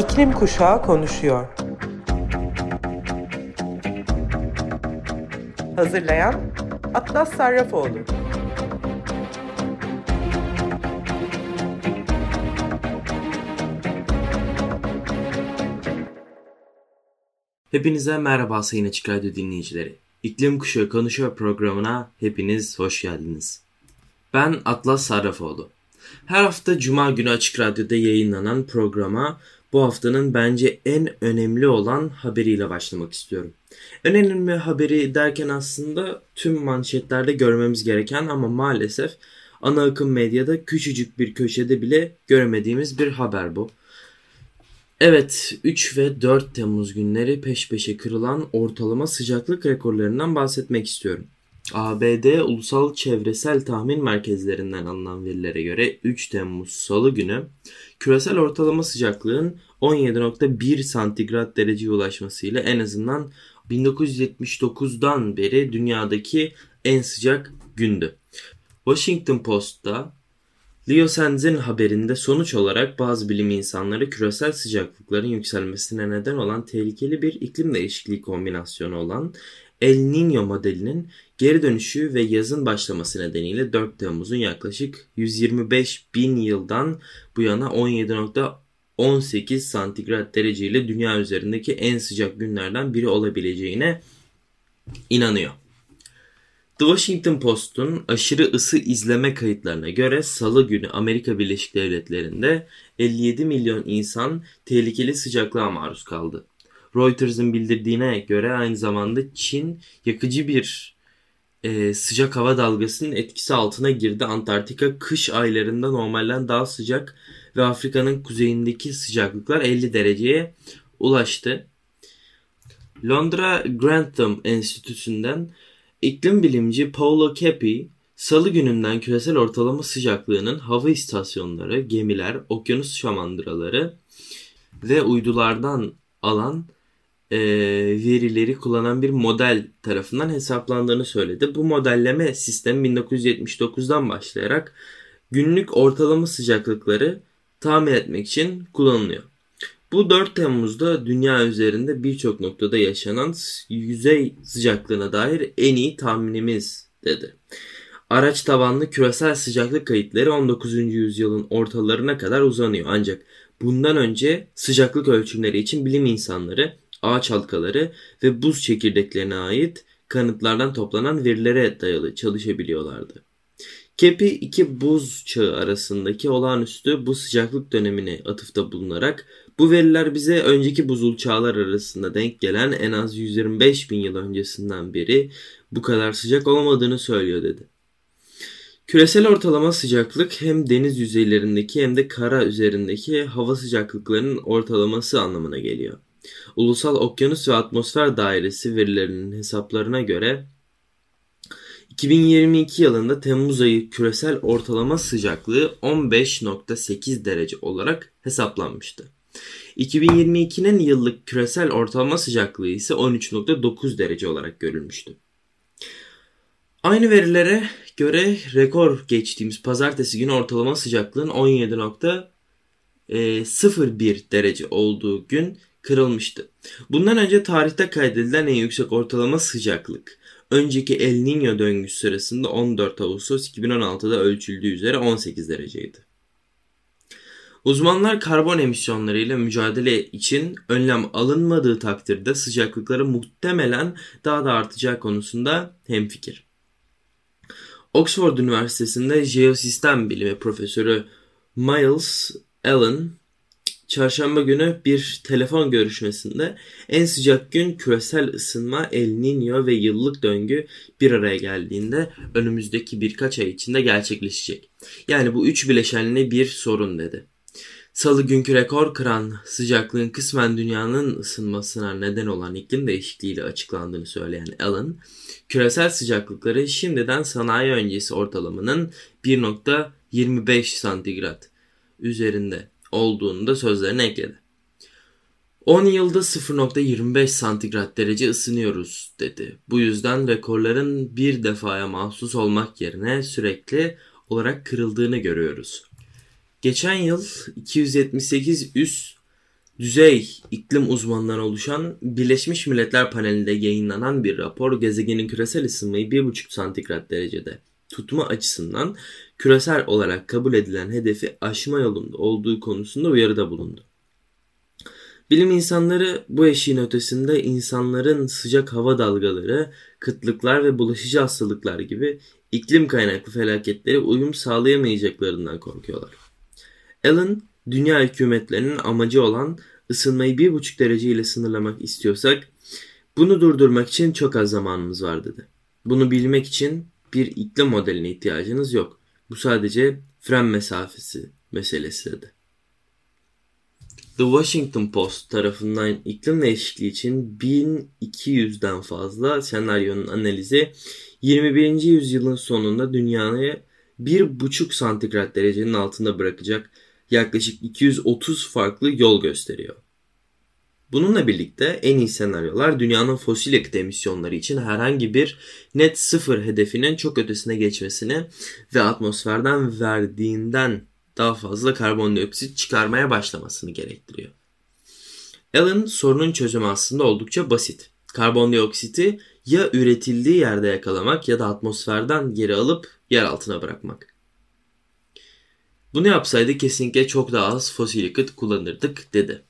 İklim Kuşağı konuşuyor. Hazırlayan Atlas Sarrafoğlu. Hepinize merhaba Sayın Açık Radyo dinleyicileri. İklim Kuşağı Konuşuyor programına hepiniz hoş geldiniz. Ben Atlas Sarrafoğlu. Her hafta Cuma günü Açık Radyo'da yayınlanan programa bu haftanın bence en önemli olan haberiyle başlamak istiyorum. En önemli haberi derken aslında tüm manşetlerde görmemiz gereken ama maalesef ana akım medyada küçücük bir köşede bile göremediğimiz bir haber bu. Evet 3 ve 4 Temmuz günleri peş peşe kırılan ortalama sıcaklık rekorlarından bahsetmek istiyorum. ABD Ulusal Çevresel Tahmin Merkezlerinden alınan verilere göre 3 Temmuz Salı günü küresel ortalama sıcaklığın 17.1 santigrat dereceye ulaşmasıyla en azından 1979'dan beri dünyadaki en sıcak gündü. Washington Post'ta Leo Sands'in haberinde sonuç olarak bazı bilim insanları küresel sıcaklıkların yükselmesine neden olan tehlikeli bir iklim değişikliği kombinasyonu olan El Niño modelinin geri dönüşü ve yazın başlaması nedeniyle 4 Temmuz'un yaklaşık 125 bin yıldan bu yana 17.18 santigrat derece ile dünya üzerindeki en sıcak günlerden biri olabileceğine inanıyor. The Washington Post'un aşırı ısı izleme kayıtlarına göre salı günü Amerika Birleşik Devletleri'nde 57 milyon insan tehlikeli sıcaklığa maruz kaldı. Reuters'ın bildirdiğine göre aynı zamanda Çin yakıcı bir e, sıcak hava dalgasının etkisi altına girdi. Antarktika kış aylarında normalden daha sıcak ve Afrika'nın kuzeyindeki sıcaklıklar 50 dereceye ulaştı. Londra Grantham Enstitüsü'nden iklim bilimci Paolo Kepi, Salı gününden küresel ortalama sıcaklığının hava istasyonları, gemiler, okyanus şamandıraları ve uydulardan alan e, verileri kullanan bir model tarafından hesaplandığını söyledi. Bu modelleme sistemi 1979'dan başlayarak günlük ortalama sıcaklıkları tahmin etmek için kullanılıyor. Bu 4 Temmuz'da dünya üzerinde birçok noktada yaşanan yüzey sıcaklığına dair en iyi tahminimiz dedi. Araç tabanlı küresel sıcaklık kayıtları 19. yüzyılın ortalarına kadar uzanıyor ancak bundan önce sıcaklık ölçümleri için bilim insanları ağaç halkaları ve buz çekirdeklerine ait kanıtlardan toplanan verilere dayalı çalışabiliyorlardı. Kepi iki buz çağı arasındaki olağanüstü bu sıcaklık dönemine atıfta bulunarak bu veriler bize önceki buzul çağlar arasında denk gelen en az 125 bin yıl öncesinden beri bu kadar sıcak olmadığını söylüyor dedi. Küresel ortalama sıcaklık hem deniz yüzeylerindeki hem de kara üzerindeki hava sıcaklıklarının ortalaması anlamına geliyor. Ulusal Okyanus ve Atmosfer Dairesi verilerinin hesaplarına göre 2022 yılında Temmuz ayı küresel ortalama sıcaklığı 15.8 derece olarak hesaplanmıştı. 2022'nin yıllık küresel ortalama sıcaklığı ise 13.9 derece olarak görülmüştü. Aynı verilere göre rekor geçtiğimiz pazartesi günü ortalama sıcaklığın 17.01 derece olduğu gün kırılmıştı. Bundan önce tarihte kaydedilen en yüksek ortalama sıcaklık önceki El Niño döngüsü sırasında 14 Ağustos 2016'da ölçüldüğü üzere 18 dereceydi. Uzmanlar karbon emisyonlarıyla mücadele için önlem alınmadığı takdirde sıcaklıkları muhtemelen daha da artacağı konusunda hemfikir. Oxford Üniversitesi'nde jeosistem bilimi profesörü Miles Allen çarşamba günü bir telefon görüşmesinde en sıcak gün küresel ısınma, El Niño ve yıllık döngü bir araya geldiğinde önümüzdeki birkaç ay içinde gerçekleşecek. Yani bu üç bileşenli bir sorun dedi. Salı günkü rekor kıran sıcaklığın kısmen dünyanın ısınmasına neden olan iklim değişikliğiyle açıklandığını söyleyen Allen, küresel sıcaklıkları şimdiden sanayi öncesi ortalamanın 1.25 santigrat üzerinde olduğunu da sözlerine ekledi. 10 yılda 0.25 santigrat derece ısınıyoruz dedi. Bu yüzden rekorların bir defaya mahsus olmak yerine sürekli olarak kırıldığını görüyoruz. Geçen yıl 278 üst düzey iklim uzmanları oluşan Birleşmiş Milletler panelinde yayınlanan bir rapor gezegenin küresel ısınmayı 1,5 santigrat derecede tutma açısından küresel olarak kabul edilen hedefi aşma yolunda olduğu konusunda uyarıda bulundu. Bilim insanları bu eşiğin ötesinde insanların sıcak hava dalgaları, kıtlıklar ve bulaşıcı hastalıklar gibi iklim kaynaklı felaketlere uyum sağlayamayacaklarından korkuyorlar. Allen, dünya hükümetlerinin amacı olan ısınmayı 1,5 derece ile sınırlamak istiyorsak bunu durdurmak için çok az zamanımız var dedi. Bunu bilmek için bir iklim modeline ihtiyacınız yok. Bu sadece fren mesafesi meselesi dedi. The Washington Post tarafından iklim değişikliği için 1200'den fazla senaryonun analizi 21. yüzyılın sonunda dünyayı 1,5 santigrat derecenin altında bırakacak yaklaşık 230 farklı yol gösteriyor. Bununla birlikte en iyi senaryolar dünyanın fosil yakıt emisyonları için herhangi bir net sıfır hedefinin çok ötesine geçmesini ve atmosferden verdiğinden daha fazla karbondioksit çıkarmaya başlamasını gerektiriyor. Allen sorunun çözümü aslında oldukça basit. Karbondioksiti ya üretildiği yerde yakalamak ya da atmosferden geri alıp yer altına bırakmak. Bunu yapsaydı kesinlikle çok daha az fosil yakıt kullanırdık dedi.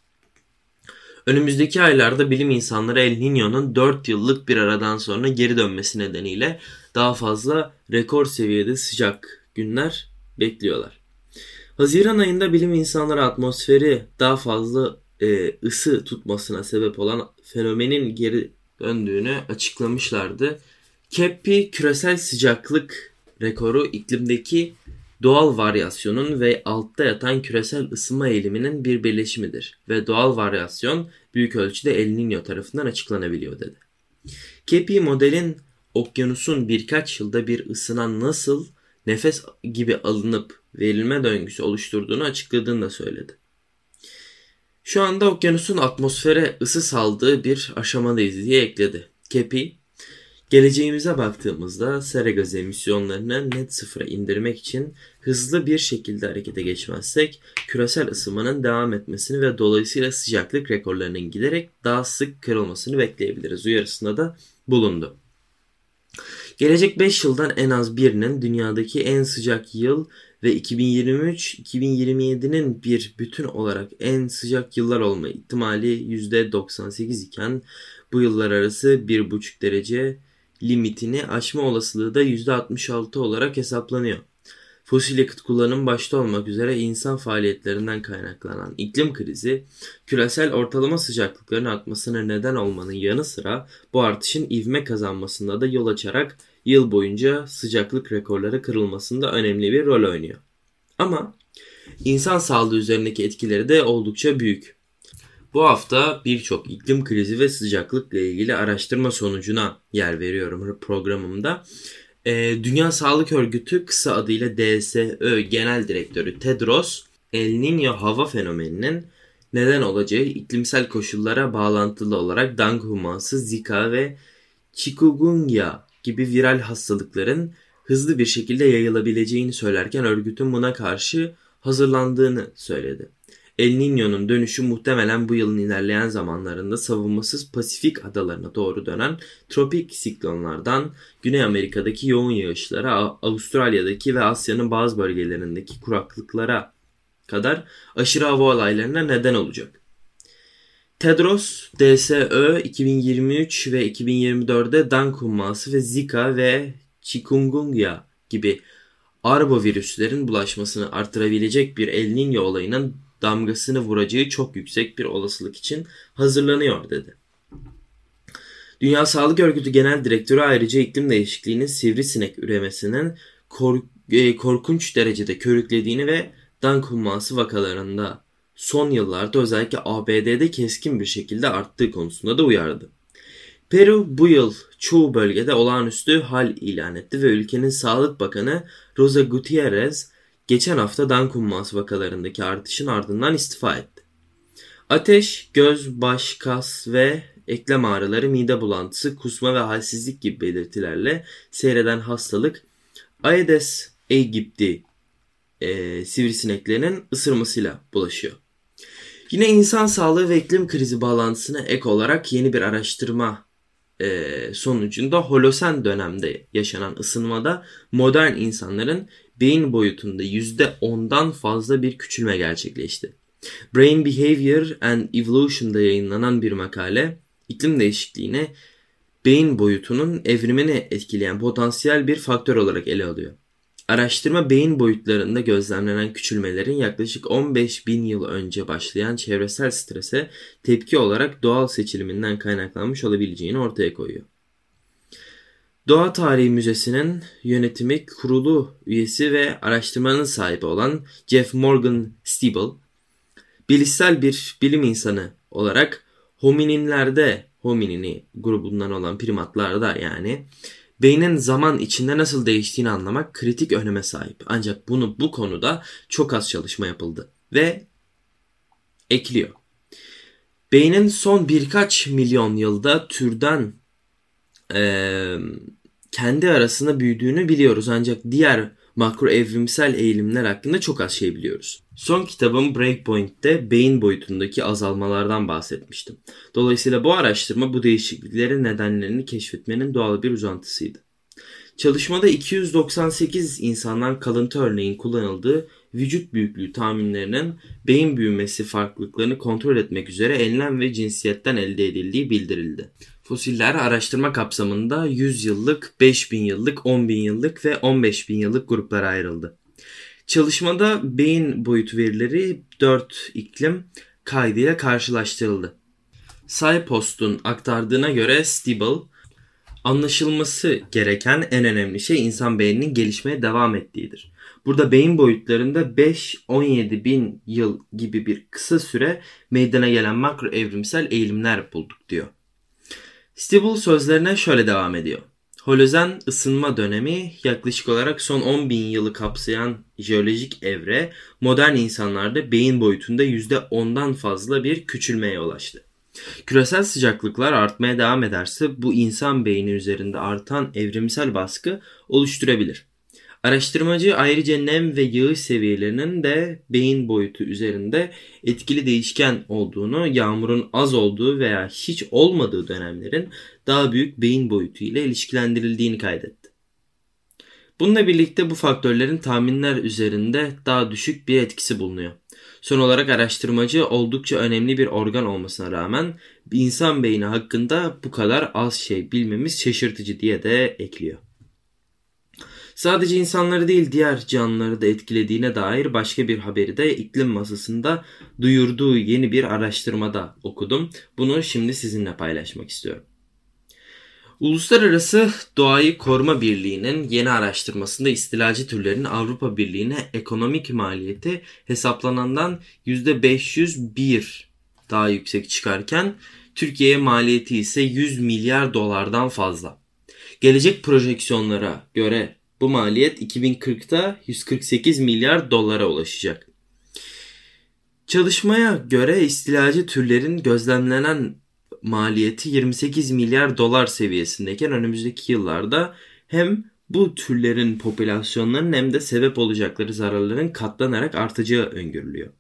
Önümüzdeki aylarda bilim insanları El Niño'nun 4 yıllık bir aradan sonra geri dönmesi nedeniyle daha fazla rekor seviyede sıcak günler bekliyorlar. Haziran ayında bilim insanları atmosferi daha fazla e, ısı tutmasına sebep olan fenomenin geri döndüğünü açıklamışlardı. Kepi küresel sıcaklık rekoru iklimdeki doğal varyasyonun ve altta yatan küresel ısınma eğiliminin bir birleşimidir ve doğal varyasyon büyük ölçüde El Niño tarafından açıklanabiliyor dedi. Kepi modelin okyanusun birkaç yılda bir ısınan nasıl nefes gibi alınıp verilme döngüsü oluşturduğunu açıkladığını da söyledi. Şu anda okyanusun atmosfere ısı saldığı bir aşamadayız diye ekledi. Kepi, geleceğimize baktığımızda sera gazı emisyonlarını net sıfıra indirmek için hızlı bir şekilde harekete geçmezsek küresel ısınmanın devam etmesini ve dolayısıyla sıcaklık rekorlarının giderek daha sık kırılmasını bekleyebiliriz uyarısında da bulundu. Gelecek 5 yıldan en az birinin dünyadaki en sıcak yıl ve 2023-2027'nin bir bütün olarak en sıcak yıllar olma ihtimali %98 iken bu yıllar arası 1,5 derece limitini aşma olasılığı da %66 olarak hesaplanıyor. Fosil yakıt kullanım başta olmak üzere insan faaliyetlerinden kaynaklanan iklim krizi, küresel ortalama sıcaklıkların artmasına neden olmanın yanı sıra bu artışın ivme kazanmasında da yol açarak yıl boyunca sıcaklık rekorları kırılmasında önemli bir rol oynuyor. Ama insan sağlığı üzerindeki etkileri de oldukça büyük. Bu hafta birçok iklim krizi ve sıcaklıkla ilgili araştırma sonucuna yer veriyorum programımda. Ee, Dünya Sağlık Örgütü kısa adıyla DSÖ Genel Direktörü Tedros El Niño hava fenomeninin neden olacağı iklimsel koşullara bağlantılı olarak huması, Zika ve Chikungunya gibi viral hastalıkların hızlı bir şekilde yayılabileceğini söylerken örgütün buna karşı hazırlandığını söyledi. El Niño'nun dönüşü muhtemelen bu yılın ilerleyen zamanlarında savunmasız Pasifik adalarına doğru dönen tropik siklonlardan Güney Amerika'daki yoğun yağışlara, Avustralya'daki ve Asya'nın bazı bölgelerindeki kuraklıklara kadar aşırı hava olaylarına neden olacak. Tedros, DSÖ 2023 ve 2024'de Dan humması ve Zika ve Chikungunya gibi arbovirüslerin bulaşmasını artırabilecek bir El Niño olayının damgasını vuracağı çok yüksek bir olasılık için hazırlanıyor dedi. Dünya Sağlık Örgütü Genel Direktörü ayrıca iklim değişikliğinin sivrisinek üremesinin e, korkunç derecede körüklediğini ve dank humması vakalarında son yıllarda özellikle ABD'de keskin bir şekilde arttığı konusunda da uyardı. Peru bu yıl çoğu bölgede olağanüstü hal ilan etti ve ülkenin Sağlık Bakanı Rosa Gutierrez geçen hafta Dankunmas vakalarındaki artışın ardından istifa etti. Ateş, göz, baş, kas ve eklem ağrıları, mide bulantısı, kusma ve halsizlik gibi belirtilerle seyreden hastalık Aedes aegypti e, sivrisineklerinin ısırmasıyla bulaşıyor. Yine insan sağlığı ve iklim krizi bağlantısına ek olarak yeni bir araştırma e, sonucunda Holosen dönemde yaşanan ısınmada modern insanların beyin boyutunda %10'dan fazla bir küçülme gerçekleşti. Brain Behavior and Evolution'da yayınlanan bir makale iklim değişikliğine beyin boyutunun evrimini etkileyen potansiyel bir faktör olarak ele alıyor. Araştırma beyin boyutlarında gözlemlenen küçülmelerin yaklaşık 15 bin yıl önce başlayan çevresel strese tepki olarak doğal seçiliminden kaynaklanmış olabileceğini ortaya koyuyor. Doğa Tarihi Müzesi'nin yönetimi kurulu üyesi ve araştırmanın sahibi olan Jeff Morgan Stibel, bilişsel bir bilim insanı olarak homininlerde, hominini grubundan olan primatlarda yani beynin zaman içinde nasıl değiştiğini anlamak kritik öneme sahip. Ancak bunu bu konuda çok az çalışma yapıldı ve ekliyor. Beynin son birkaç milyon yılda türden e, kendi arasında büyüdüğünü biliyoruz ancak diğer makro evrimsel eğilimler hakkında çok az şey biliyoruz. Son kitabım Breakpoint'te beyin boyutundaki azalmalardan bahsetmiştim. Dolayısıyla bu araştırma bu değişikliklerin nedenlerini keşfetmenin doğal bir uzantısıydı. Çalışmada 298 insandan kalıntı örneğin kullanıldığı vücut büyüklüğü tahminlerinin beyin büyümesi farklılıklarını kontrol etmek üzere enlem ve cinsiyetten elde edildiği bildirildi. Fosiller araştırma kapsamında 100 yıllık, 5000 yıllık, 10 bin yıllık ve 15 bin yıllık gruplara ayrıldı. Çalışmada beyin boyutu verileri 4 iklim kaydıyla karşılaştırıldı. Cypost'un aktardığına göre Stibel, anlaşılması gereken en önemli şey insan beyninin gelişmeye devam ettiğidir. Burada beyin boyutlarında 5-17 bin yıl gibi bir kısa süre meydana gelen makro evrimsel eğilimler bulduk diyor. Stibel sözlerine şöyle devam ediyor. Holozen ısınma dönemi yaklaşık olarak son 10 bin yılı kapsayan jeolojik evre modern insanlarda beyin boyutunda %10'dan fazla bir küçülmeye ulaştı. Küresel sıcaklıklar artmaya devam ederse bu insan beyni üzerinde artan evrimsel baskı oluşturabilir. Araştırmacı ayrıca nem ve yağış seviyelerinin de beyin boyutu üzerinde etkili değişken olduğunu, yağmurun az olduğu veya hiç olmadığı dönemlerin daha büyük beyin boyutu ile ilişkilendirildiğini kaydetti. Bununla birlikte bu faktörlerin tahminler üzerinde daha düşük bir etkisi bulunuyor. Son olarak araştırmacı oldukça önemli bir organ olmasına rağmen insan beyni hakkında bu kadar az şey bilmemiz şaşırtıcı diye de ekliyor. Sadece insanları değil diğer canlıları da etkilediğine dair başka bir haberi de iklim masasında duyurduğu yeni bir araştırmada okudum. Bunu şimdi sizinle paylaşmak istiyorum. Uluslararası Doğayı Koruma Birliği'nin yeni araştırmasında istilacı türlerin Avrupa Birliği'ne ekonomik maliyeti hesaplanandan %501 daha yüksek çıkarken Türkiye'ye maliyeti ise 100 milyar dolardan fazla. Gelecek projeksiyonlara göre bu maliyet 2040'ta 148 milyar dolara ulaşacak. Çalışmaya göre istilacı türlerin gözlemlenen maliyeti 28 milyar dolar seviyesindeyken önümüzdeki yıllarda hem bu türlerin popülasyonlarının hem de sebep olacakları zararların katlanarak artacağı öngörülüyor.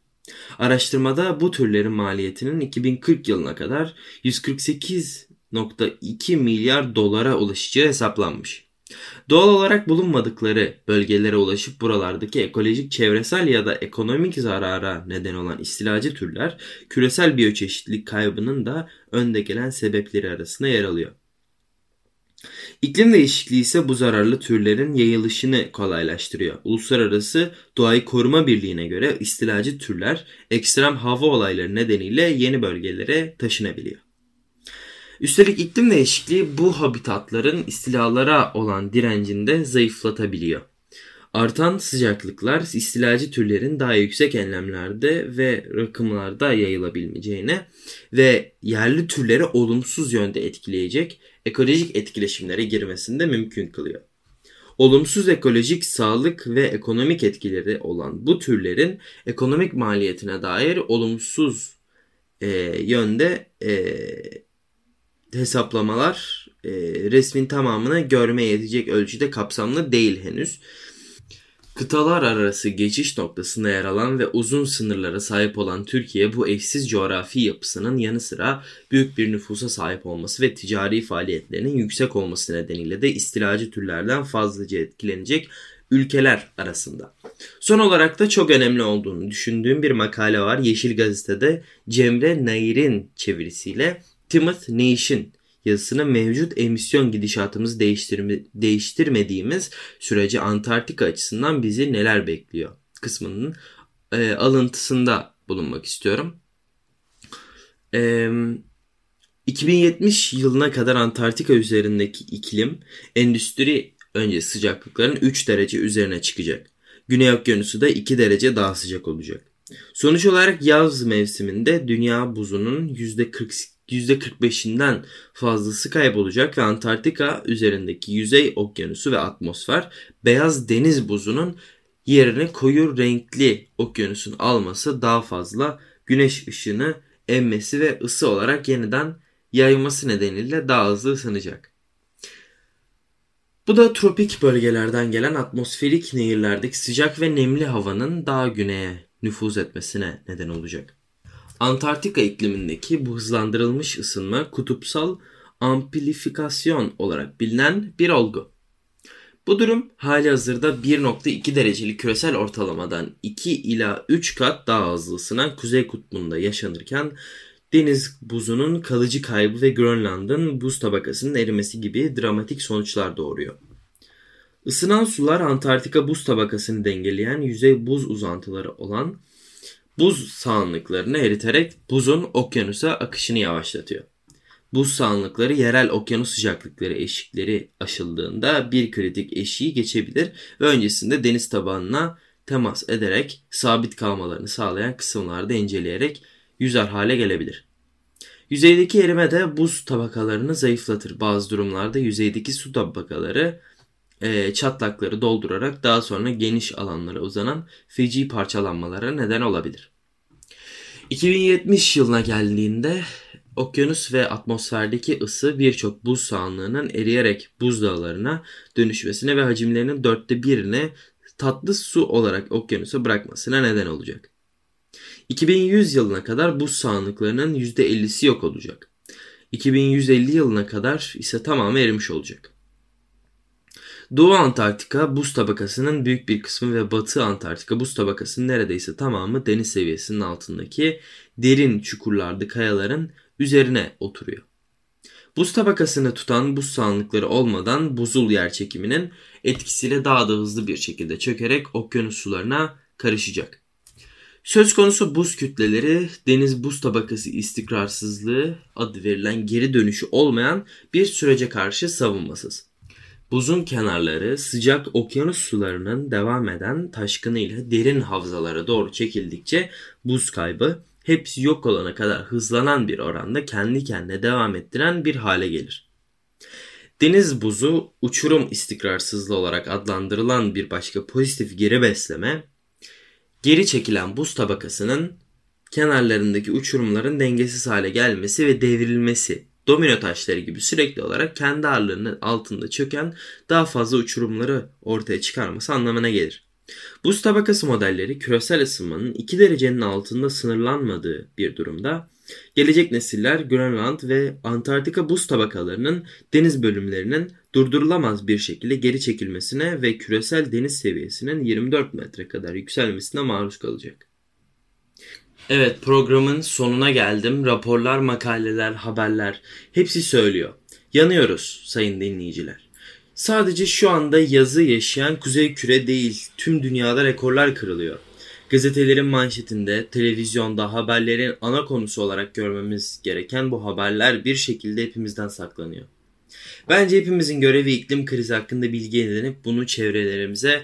Araştırmada bu türlerin maliyetinin 2040 yılına kadar 148.2 milyar dolara ulaşacağı hesaplanmış. Doğal olarak bulunmadıkları bölgelere ulaşıp buralardaki ekolojik, çevresel ya da ekonomik zarara neden olan istilacı türler küresel biyoçeşitlilik kaybının da önde gelen sebepleri arasında yer alıyor. İklim değişikliği ise bu zararlı türlerin yayılışını kolaylaştırıyor. Uluslararası Doğayı Koruma Birliği'ne göre istilacı türler ekstrem hava olayları nedeniyle yeni bölgelere taşınabiliyor. Üstelik iklim değişikliği bu habitatların istilalara olan direncini de zayıflatabiliyor. Artan sıcaklıklar istilacı türlerin daha yüksek enlemlerde ve rakımlarda yayılabileceğine ve yerli türleri olumsuz yönde etkileyecek ekolojik etkileşimlere girmesini de mümkün kılıyor. Olumsuz ekolojik, sağlık ve ekonomik etkileri olan bu türlerin ekonomik maliyetine dair olumsuz e, yönde e, hesaplamalar e, resmin tamamını görmeye yetecek ölçüde kapsamlı değil henüz. Kıtalar arası geçiş noktasında yer alan ve uzun sınırlara sahip olan Türkiye bu eşsiz coğrafi yapısının yanı sıra büyük bir nüfusa sahip olması ve ticari faaliyetlerinin yüksek olması nedeniyle de istilacı türlerden fazlaca etkilenecek ülkeler arasında. Son olarak da çok önemli olduğunu düşündüğüm bir makale var Yeşil Gazete'de Cemre Nair'in çevirisiyle Timothy Nation yazısını mevcut emisyon gidişatımızı değiştirme, değiştirmediğimiz sürece Antarktika açısından bizi neler bekliyor kısmının e, alıntısında bulunmak istiyorum. E, 2070 yılına kadar Antarktika üzerindeki iklim endüstri önce sıcaklıkların 3 derece üzerine çıkacak. Güney Okyanusu da 2 derece daha sıcak olacak. Sonuç olarak yaz mevsiminde dünya buzunun %40 %45'inden fazlası kaybolacak ve Antarktika üzerindeki yüzey okyanusu ve atmosfer beyaz deniz buzunun yerini koyu renkli okyanusun alması daha fazla güneş ışını emmesi ve ısı olarak yeniden yayılması nedeniyle daha hızlı ısınacak. Bu da tropik bölgelerden gelen atmosferik nehirlerdeki sıcak ve nemli havanın daha güneye nüfuz etmesine neden olacak. Antarktika iklimindeki bu hızlandırılmış ısınma kutupsal amplifikasyon olarak bilinen bir olgu. Bu durum hali hazırda 1.2 derecelik küresel ortalamadan 2 ila 3 kat daha hızlı ısınan Kuzey Kutbu'nda yaşanırken deniz buzunun kalıcı kaybı ve Grönland'ın buz tabakasının erimesi gibi dramatik sonuçlar doğuruyor. Isınan sular Antarktika buz tabakasını dengeleyen yüzey buz uzantıları olan buz sahanlıklarını eriterek buzun okyanusa akışını yavaşlatıyor. Buz sahanlıkları yerel okyanus sıcaklıkları eşikleri aşıldığında bir kritik eşiği geçebilir ve öncesinde deniz tabanına temas ederek sabit kalmalarını sağlayan kısımlarda inceleyerek yüzer hale gelebilir. Yüzeydeki erime de buz tabakalarını zayıflatır. Bazı durumlarda yüzeydeki su tabakaları e, çatlakları doldurarak daha sonra geniş alanlara uzanan feci parçalanmalara neden olabilir. 2070 yılına geldiğinde okyanus ve atmosferdeki ısı birçok buz sahanlığının eriyerek buzdağlarına dönüşmesine ve hacimlerinin dörtte birini tatlı su olarak okyanusa bırakmasına neden olacak. 2100 yılına kadar buz sahanlıklarının %50'si yok olacak. 2150 yılına kadar ise tamamı erimiş olacak. Doğu Antarktika buz tabakasının büyük bir kısmı ve Batı Antarktika buz tabakasının neredeyse tamamı deniz seviyesinin altındaki derin çukurlarda kayaların üzerine oturuyor. Buz tabakasını tutan buz sahanlıkları olmadan buzul yer çekiminin etkisiyle daha da hızlı bir şekilde çökerek okyanus sularına karışacak. Söz konusu buz kütleleri deniz buz tabakası istikrarsızlığı adı verilen geri dönüşü olmayan bir sürece karşı savunmasız. Buzun kenarları sıcak okyanus sularının devam eden taşkınıyla derin havzalara doğru çekildikçe buz kaybı hepsi yok olana kadar hızlanan bir oranda kendi kendine devam ettiren bir hale gelir. Deniz buzu uçurum istikrarsızlığı olarak adlandırılan bir başka pozitif geri besleme, geri çekilen buz tabakasının kenarlarındaki uçurumların dengesiz hale gelmesi ve devrilmesi domino taşları gibi sürekli olarak kendi ağırlığının altında çöken daha fazla uçurumları ortaya çıkarması anlamına gelir. Buz tabakası modelleri küresel ısınmanın 2 derecenin altında sınırlanmadığı bir durumda gelecek nesiller Grönland ve Antarktika buz tabakalarının deniz bölümlerinin durdurulamaz bir şekilde geri çekilmesine ve küresel deniz seviyesinin 24 metre kadar yükselmesine maruz kalacak. Evet programın sonuna geldim. Raporlar, makaleler, haberler hepsi söylüyor. Yanıyoruz sayın dinleyiciler. Sadece şu anda yazı yaşayan Kuzey Küre değil tüm dünyada rekorlar kırılıyor. Gazetelerin manşetinde, televizyonda haberlerin ana konusu olarak görmemiz gereken bu haberler bir şekilde hepimizden saklanıyor. Bence hepimizin görevi iklim krizi hakkında bilgi edinip bunu çevrelerimize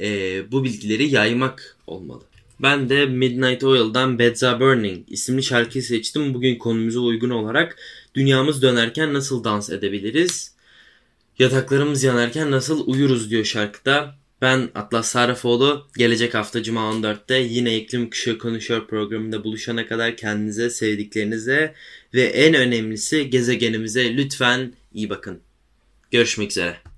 e, bu bilgileri yaymak olmalı. Ben de Midnight Oil'dan Beds Are Burning isimli şarkıyı seçtim. Bugün konumuza uygun olarak dünyamız dönerken nasıl dans edebiliriz? Yataklarımız yanarken nasıl uyuruz diyor şarkıda. Ben Atlas Sarrafoğlu. Gelecek hafta Cuma 14'te yine İklim Kuşağı Konuşuyor programında buluşana kadar kendinize, sevdiklerinize ve en önemlisi gezegenimize lütfen iyi bakın. Görüşmek üzere.